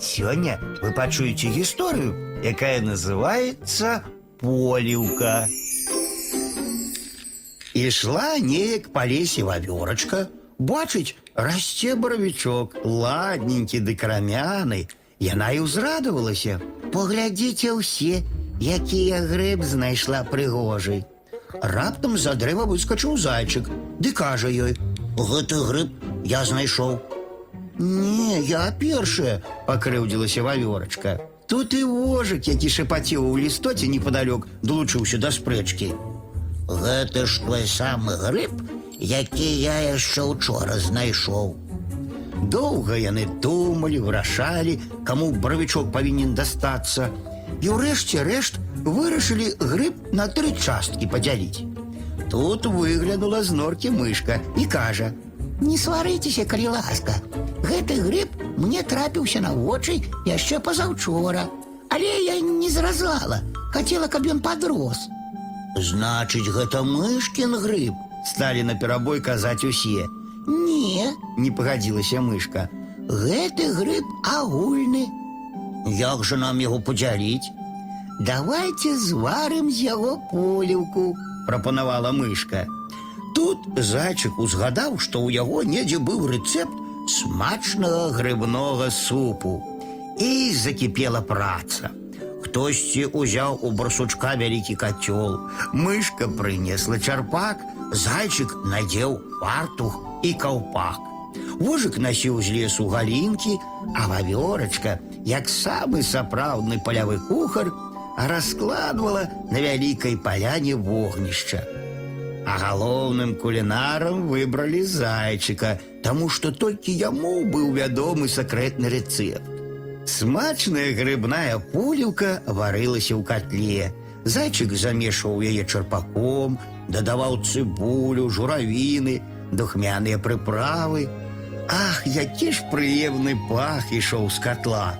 Сёння вы пачуеце гісторыю, якая называется поліўка. Ішла неяк па лесе вавёрачка, бачыць, расце баравічок, ладненькі ды крамяны. Яна і ўзрадавалася. Паглядзіце ўсе, якія грыб знайшла прыгожай. Раптам за дрэва выскачыў зайчык, ды кажа ёй: « Гэты грыб я знайшоў. Не, я першая, пакрыўдзілася вавёрачка. Тут і вожык, які шапаціў у лістоце непадалёк, долучыўся да спрэчкі. Гэта ж той самы грыб, які я яшчэ учора знайшоў. Доўга яны думалі, вырашалі, каму бравічок павінен дастацца. І ўрэшце рэшт вырашылі грыб на тры часткі падзяліць. Тут выглянула з норкі мышка і кажа: « Не сварыцеся, калі ласка. Гэты грыб мне трапіўся на вочы яшчэ пазаўчора. Але я не зразала, хацела, каб ён падрос. Значыць, гэта мышкін грыб, сталі на перабой казаць усе. Не, не пагадзілася мышка. Гэты грыб агульны. Як жа нам яго падзяліць? Давайте зварым з яго поліўку, прапанавала мышка. Тут зайчык узгадаў, што ў яго недзе быў рэцэпт смачнага грыбнога супу. І закіпела праца. Хтосьці узяў у барсучка вялікі кацёл. Мышка прынесла чарпак, зайчык надзеў фартух і каўпак. Вожык насіў з лесу галінкі, а вавёрачка, як самы сапраўдны палявы кухар, раскладвала на вялікай паляне вогнішча. А галоўным кулінарам выбралі зайчыка, таму што толькі яму быў вядомы сакрэтны рэцэпт. Смачная грыбная пуліўка варылася ў котле. Зайчык замешваў яе чарпаком, дадаваў цыбулю, журавіны, духмяныя прыправы. Ах, які ж прыемны пах ішоў з котла.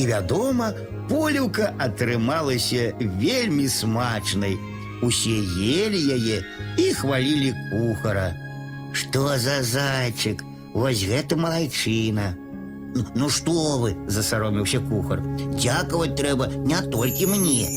І вядома, поліўка атрымалася вельмі смачнай. Усе ели яе і хвалілі кухара. Што за зайчык? Вось гэта малайчына. Ну, Ну што вы, засароміўся кухар. Дзякаваць трэба не толькі мне.